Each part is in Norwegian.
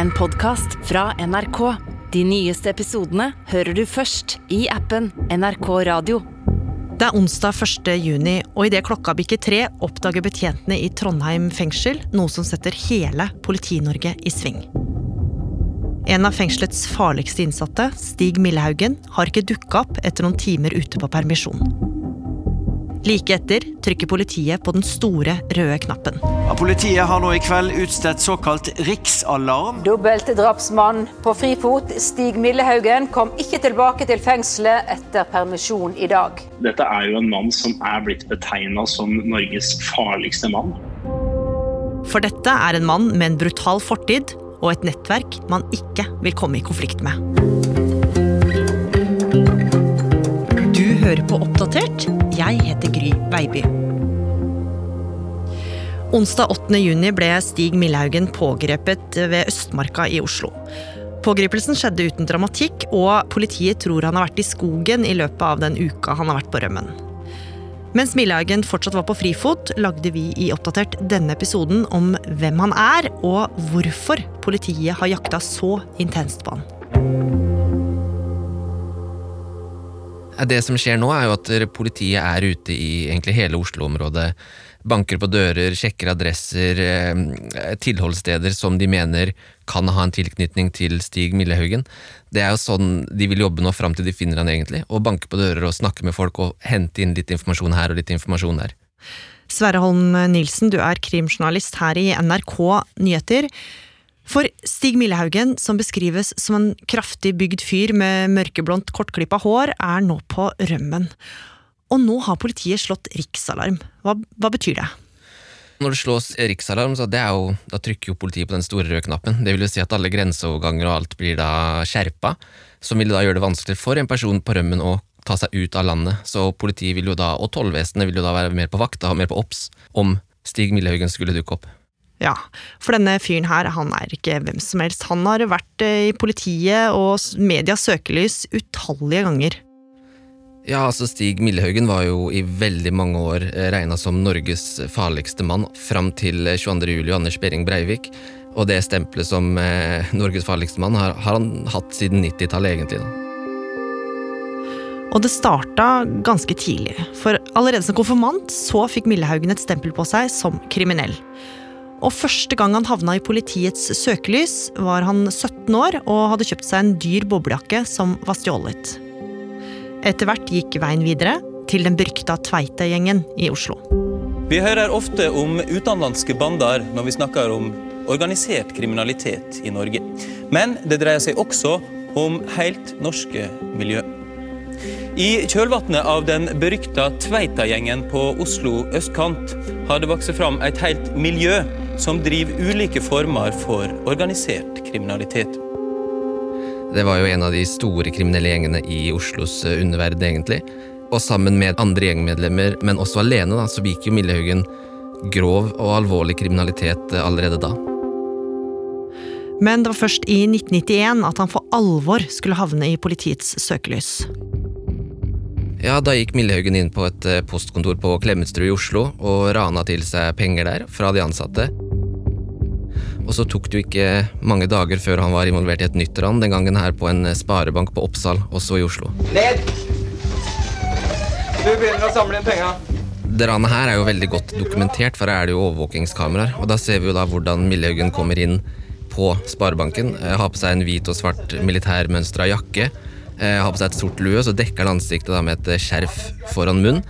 en podkast fra NRK. De nyeste episodene hører du først i appen NRK Radio. Det er onsdag 1. juni, og idet klokka bikker tre, oppdager betjentene i Trondheim fengsel noe som setter hele Politi-Norge i sving. En av fengselets farligste innsatte, Stig Millehaugen, har ikke dukka opp etter noen timer ute på permisjon. Like etter trykker politiet på den store røde knappen. Ja, Politiet har nå i kveld utstedt såkalt riksalarm. Dobbeltdrapsmann på frifot, Stig Millehaugen, kom ikke tilbake til fengselet etter permisjon i dag. Dette er jo en mann som er blitt betegna som Norges farligste mann. For dette er en mann med en brutal fortid og et nettverk man ikke vil komme i konflikt med. Baby. Onsdag 8. juni ble Stig Millhaugen pågrepet ved Østmarka i Oslo. Pågripelsen skjedde uten dramatikk, og politiet tror han har vært i skogen i løpet av den uka han har vært på rømmen. Mens Millhaugen fortsatt var på frifot, lagde vi i Oppdatert denne episoden om hvem han er, og hvorfor politiet har jakta så intenst på han. Det som skjer nå, er jo at politiet er ute i egentlig hele Oslo-området. Banker på dører, sjekker adresser, eh, tilholdssteder som de mener kan ha en tilknytning til Stig Millehaugen. Det er jo sånn de vil jobbe nå fram til de finner han egentlig. Å banke på dører og snakke med folk og hente inn litt informasjon her og litt informasjon der. Sverre Holm Nilsen, du er krimjournalist her i NRK Nyheter. For Stig Millehaugen, som beskrives som en kraftig bygd fyr med mørkeblondt, kortklippa hår, er nå på rømmen. Og nå har politiet slått riksalarm. Hva, hva betyr det? Når det slås riksalarm, så jo, da trykker jo politiet på den store røde knappen. Det vil jo si at alle grenseoverganger og alt blir da skjerpa, som vil da gjøre det vanskeligere for en person på rømmen å ta seg ut av landet. Så politiet vil jo da, og tollvesenet vil jo da være mer på vakt, og mer på obs, om Stig Millehaugen skulle dukke opp. Ja, for denne fyren her, han er ikke hvem som helst. Han har vært i politiet og medias søkelys utallige ganger. Ja, altså Stig Millehaugen var jo i veldig mange år regna som Norges farligste mann, fram til 22. juli og Anders Behring Breivik. Og det stempelet som eh, Norges farligste mann har, har han hatt siden 90-tallet, egentlig. da. Og det starta ganske tidlig, for allerede som konfirmant så fikk Millehaugen et stempel på seg som kriminell. Og første gang han havna i politiets søkelys, var han 17 år og hadde kjøpt seg en dyr boblejakke som var stjålet. Etter hvert gikk veien videre til den berykta Tveite-gjengen i Oslo. Vi hører ofte om utenlandske bander når vi snakker om organisert kriminalitet i Norge. Men det dreier seg også om helt norske miljø. I kjølvannet av den berykta Tveita-gjengen på Oslo østkant har det vokst fram et helt miljø som driver ulike former for organisert kriminalitet. Det var jo en av de store kriminelle gjengene i Oslos eh, underverden, egentlig. Og sammen med andre gjengmedlemmer, men også alene, da, så begikk jo Millehaugen grov og alvorlig kriminalitet eh, allerede da. Men det var først i 1991 at han for alvor skulle havne i politiets søkelys. Ja, Da gikk Millehaugen inn på et eh, postkontor på Klemetsrud i Oslo og rana til seg penger der fra de ansatte. Og så tok det jo ikke mange dager før han var involvert i et nytt ran, den gangen her på en sparebank på Oppsal, også i Oslo. Ned! Du begynner å samle inn penga. Det ranet her er jo veldig godt dokumentert, for her er det jo overvåkingskameraer. Og da ser vi jo da hvordan Millehaugen kommer inn på sparebanken. eh, Har på seg en hvit og svart militærmønstra jakke. eh, Har på seg et sort lue, så dekker han ansiktet da med et eh, skjerf foran munn.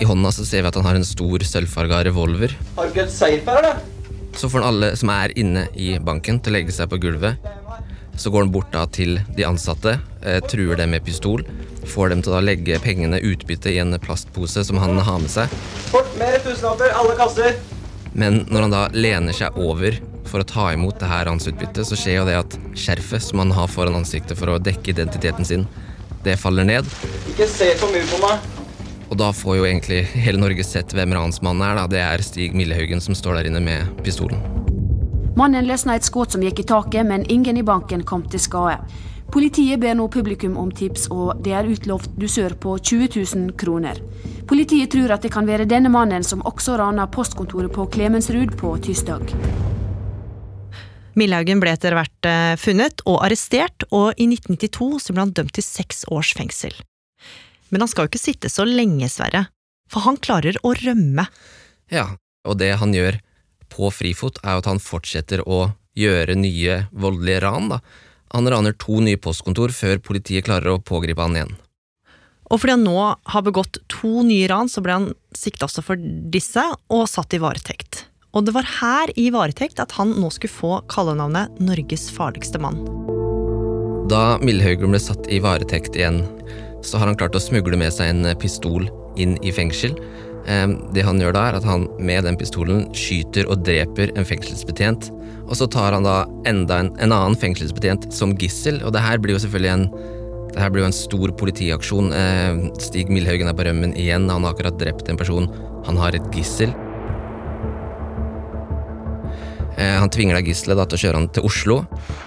I hånda så ser vi at han har en stor sølvfarga revolver. Har du ikke et safe her, eller? Så får han alle som er inne i banken til å legge seg på gulvet. Så går han bort da til de ansatte, eh, truer dem med pistol. Får dem til å legge pengene utbytte i en plastpose som han har med seg. Fort, mer tusenlapper, alle kasser. Men når han da lener seg over for å ta imot det her hans utbytte, så skjer jo det at skjerfet som han har foran ansiktet for å dekke identiteten sin, det faller ned. Ikke se for mye på meg. Og da får jo egentlig hele Norge sett hvem ransmannen er. da. Det er Stig Millehaugen som står der inne med pistolen. Mannen løsna et skudd som gikk i taket, men ingen i banken kom til skade. Politiet ber nå publikum om tips, og det er utlovt dusør på 20 000 kroner. Politiet tror at det kan være denne mannen som også rana postkontoret på Klemensrud på tirsdag. Millhaugen ble etter hvert eh, funnet og arrestert, og i 1992 så ble han dømt til seks års fengsel. Men han skal jo ikke sitte så lenge, Sverre, for han klarer å rømme. Ja, og det han gjør på frifot, er jo at han fortsetter å gjøre nye voldelige ran. da. Han raner to nye postkontor før politiet klarer å pågripe han igjen. Og fordi han nå har begått to nye ran, så ble han sikta også for disse og satt i varetekt. Og det var her i varetekt at han nå skulle få kallenavnet Norges farligste mann. Da Millhaugen ble satt i varetekt igjen, så har han klart å smugle med seg en pistol inn i fengsel. Ehm, det han gjør da, er at han med den pistolen skyter og dreper en fengselsbetjent. Og så tar han da enda en, en annen fengselsbetjent som gissel, og det her blir jo selvfølgelig en det her blir jo en stor politiaksjon. Ehm, Stig Milhaugen er på rømmen igjen. Han har akkurat drept en person. Han har et gissel. Eh, han tvinger da gisselet til å kjøre han til Oslo.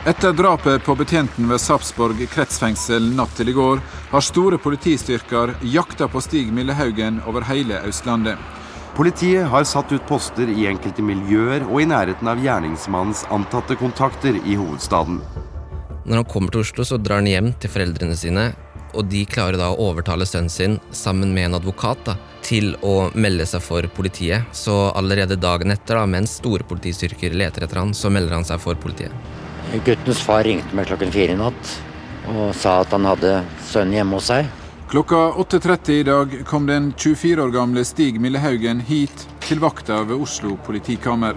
Etter drapet på betjenten ved Sarpsborg kretsfengsel natt til i går, har store politistyrker jakta på Stig Millehaugen over hele Østlandet. Politiet har satt ut poster i enkelte miljøer og i nærheten av gjerningsmannens antatte kontakter i hovedstaden. Når han kommer til Oslo, så drar han hjem til foreldrene sine, og de klarer da å overtale sønnen sin, sammen med en advokat, da, til å melde seg for politiet. Så allerede dagen etter, da, mens store politistyrker leter etter han, så melder han seg for politiet. Guttens far ringte meg klokken fire i natt og sa at han hadde sønnen hjemme hos seg. Klokka 8.30 i dag kom den 24 år gamle Stig Millehaugen hit til vakta ved Oslo politikammer.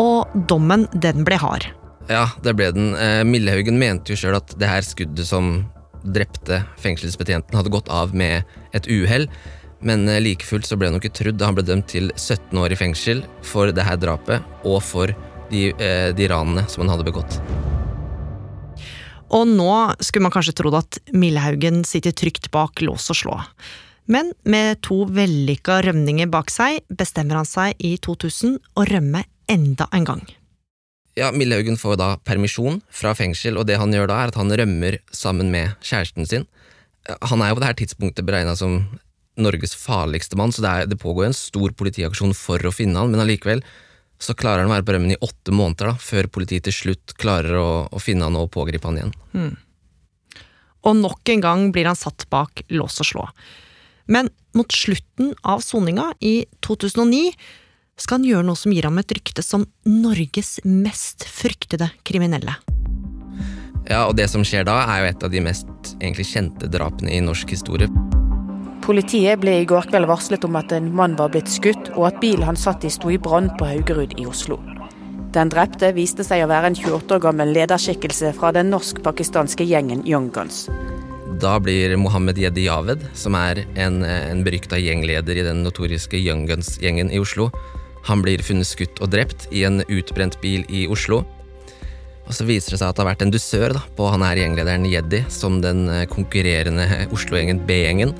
Og dommen, den ble hard. Ja, det ble den. Eh, Millehaugen mente jo sjøl at det her skuddet som drepte fengselsbetjenten, hadde gått av med et uhell. Men eh, like fullt så ble han ikke trudd da han ble dømt til 17 år i fengsel for det her drapet og for de, eh, de ranene som han hadde begått. Og nå skulle man kanskje trodd at Millehaugen sitter trygt bak lås og slå. Men med to vellykka rømninger bak seg, bestemmer han seg i 2000 å rømme enda en gang. Ja, Millehaugen får da permisjon fra fengsel, og det han gjør da, er at han rømmer sammen med kjæresten sin. Han er jo på det her tidspunktet beregna som Norges farligste mann, så det, er, det pågår en stor politiaksjon for å finne han, men allikevel så klarer han å være på rømmen i åtte måneder, da, før politiet til slutt klarer å, å finne han og pågripe han igjen. Hmm. Og nok en gang blir han satt bak lås og slå. Men mot slutten av soninga, i 2009, skal han gjøre noe som gir ham et rykte som Norges mest fryktede kriminelle. Ja, og det som skjer da, er jo et av de mest egentlig kjente drapene i norsk historie. Politiet ble i går kveld varslet om at en mann var blitt skutt, og at bilen han satt i sto i brann på Haugerud i Oslo. Den drepte viste seg å være en 28 år gammel lederskikkelse fra den norsk-pakistanske gjengen Young Guns. Da blir Mohammed Yedi Javed, som er en, en berykta gjengleder i den notoriske Young Guns-gjengen i Oslo, han blir funnet skutt og drept i en utbrent bil i Oslo. Og så viser det seg at det har vært en dusør da, på han her gjenglederen Jeddi, som den eh, konkurrerende Oslo-gjengen B-gjengen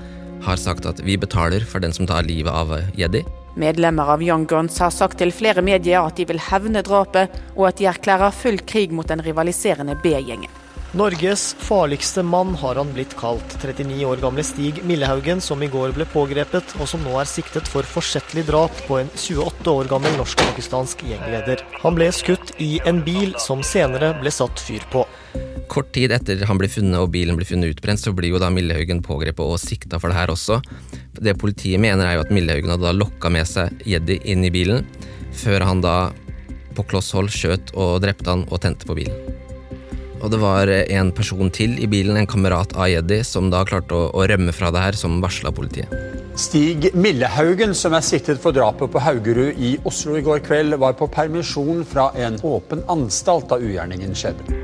har sagt at vi betaler for den som tar livet av Jeddi. Medlemmer av Young Guns har sagt til flere medier at de vil hevne drapet, og at de erklærer full krig mot den rivaliserende B-gjengen. Norges farligste mann har han blitt kalt. 39 år gamle Stig Millehaugen, som i går ble pågrepet, og som nå er siktet for forsettlig drap på en 28 år gammel norsk-pakistansk gjengleder. Han ble skutt i en bil som senere ble satt fyr på. Kort tid etter han ble funnet og bilen ble funnet utbrent, så blir jo da Millehaugen pågrepet og sikta for det her også. Det politiet mener er jo at Millehaugen hadde da lokka med seg Jeddi inn i bilen, før han da på kloss hold skjøt og drepte han og tente på bilen. Og det var en person til i bilen, en kamerat av Jeddi, som da klarte å, å rømme fra det her, som varsla politiet. Stig Millehaugen, som er siktet for drapet på Haugerud i Oslo i går kveld, var på permisjon fra en åpen anstalt da ugjerningen skjedde.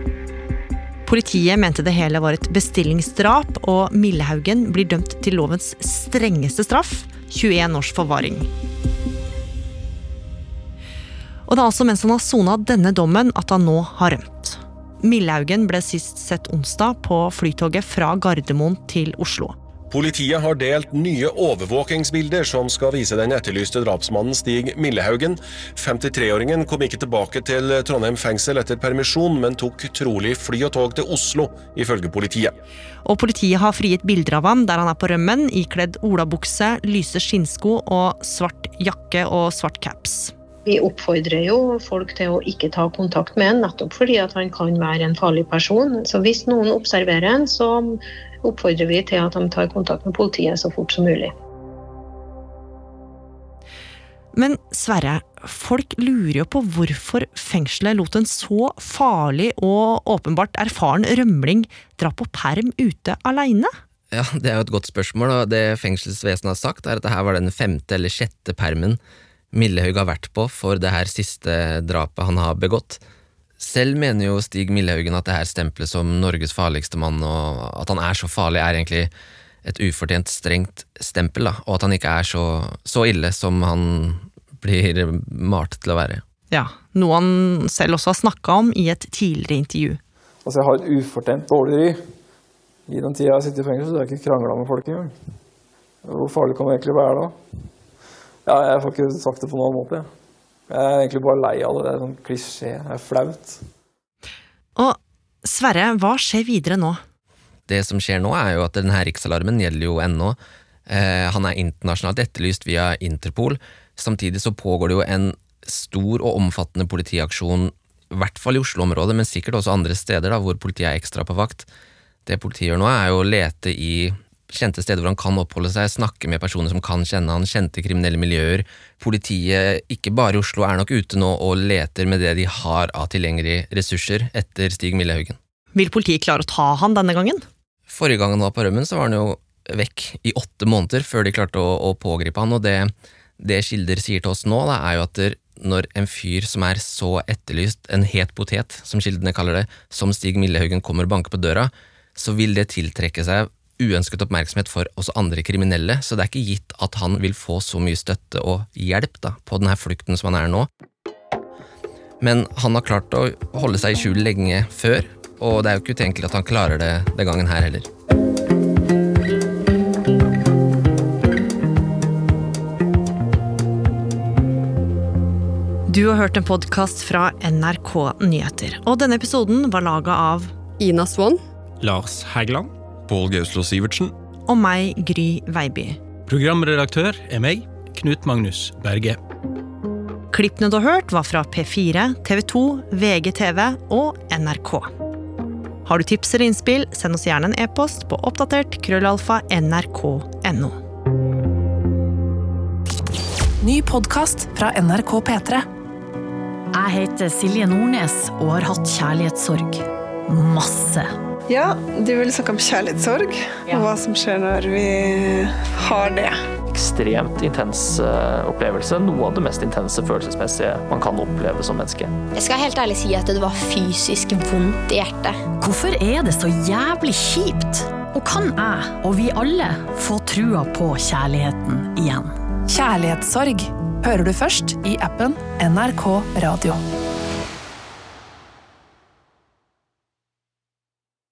Politiet mente det hele var et bestillingsdrap, og Millehaugen blir dømt til lovens strengeste straff 21 års forvaring. Og det er altså mens han har sona denne dommen at han nå har rømt. Millhaugen ble sist sett onsdag på flytoget fra Gardermoen til Oslo. Politiet har delt nye overvåkingsbilder som skal vise den etterlyste drapsmannen Stig Millehaugen. 53-åringen kom ikke tilbake til Trondheim fengsel etter permisjon, men tok trolig fly og tog til Oslo, ifølge politiet. Og Politiet har frigitt bilder av ham der han er på rømmen, ikledd olabukse, lyse skinnsko og svart jakke og svart caps. Vi oppfordrer jo folk til å ikke ta kontakt med en, nettopp fordi at han kan være en farlig person. Så hvis noen observerer ham, så oppfordrer vi til at de tar kontakt med politiet så fort som mulig. Men Sverre, folk lurer jo på hvorfor fengselet lot en så farlig og åpenbart erfaren rømling dra på perm ute aleine? Ja, Det er jo et godt spørsmål, og det fengselsvesenet har sagt, er at dette var den femte eller sjette permen Millehaug har vært på for det her siste drapet han har begått. Selv mener jo Stig Millehaugen at det her stempelet som Norges farligste mann, og at han er så farlig, er egentlig et ufortjent strengt stempel, da, og at han ikke er så, så ille som han blir malt til å være. Ja, noe han selv også har snakka om i et tidligere intervju. Altså, jeg har et ufortjent dårlig ry. I den tida jeg har sittet i fengsel, så har jeg ikke krangla med folk engang. Hvor farlig kan det egentlig være da? Ja, jeg får ikke sagt det på noen måte. Jeg er egentlig bare lei av det. Det er sånn klisjé. Det er flaut. Og Sverre, hva skjer videre nå? Det som skjer nå, er jo at denne riksalarmen gjelder jo ennå. Eh, han er internasjonalt etterlyst via Interpol. Samtidig så pågår det jo en stor og omfattende politiaksjon, i hvert fall i Oslo-området, men sikkert også andre steder da, hvor politiet er ekstra på vakt. Det politiet gjør nå, er jo å lete i kjente steder hvor han kan oppholde seg, snakke med personer som kan kjenne han, kjente kriminelle miljøer. Politiet, ikke bare i Oslo, er nok ute nå og leter med det de har av tilgjengelige ressurser etter Stig Millehaugen. Vil politiet klare å ta han denne gangen? Forrige gang han var på rømmen, så var han jo vekk i åtte måneder før de klarte å, å pågripe han, og det, det kilder sier til oss nå, da, er jo at når en fyr som er så etterlyst, en het potet, som kildene kaller det, som Stig Millehaugen kommer og banker på døra, så vil det tiltrekke seg uønsket oppmerksomhet for også andre kriminelle, så det er ikke gitt at han vil få så mye støtte og hjelp da, på denne flukten som han er nå. Men han har klart å holde seg i skjul lenge før, og det er jo ikke utenkelig at han klarer det den gangen her heller. Du har hørt en podkast fra NRK Nyheter, og denne episoden var laga av Ina Swann. Lars Hægeland. Pål Gauslå Sivertsen. Og meg, Gry Veiby. Programredaktør er meg, Knut Magnus Berge. Klippene du har hørt, var fra P4, TV 2, VGTV og NRK. Har du tips eller innspill, send oss gjerne en e-post på oppdatert krøllalfa nrk.no. Ny podkast fra NRK P3. Jeg heter Silje Nordnes og har hatt kjærlighetssorg. Masse. Ja, du vil snakke om kjærlighetssorg, og hva som skjer når vi har det. Ekstremt intens eh, opplevelse. Noe av det mest intense følelsesmessige man kan oppleve som menneske. Jeg skal helt ærlig si at det var fysisk vondt i hjertet. Hvorfor er det så jævlig kjipt? Og kan jeg, og vi alle, få trua på kjærligheten igjen? Kjærlighetssorg hører du først i appen NRK Radio.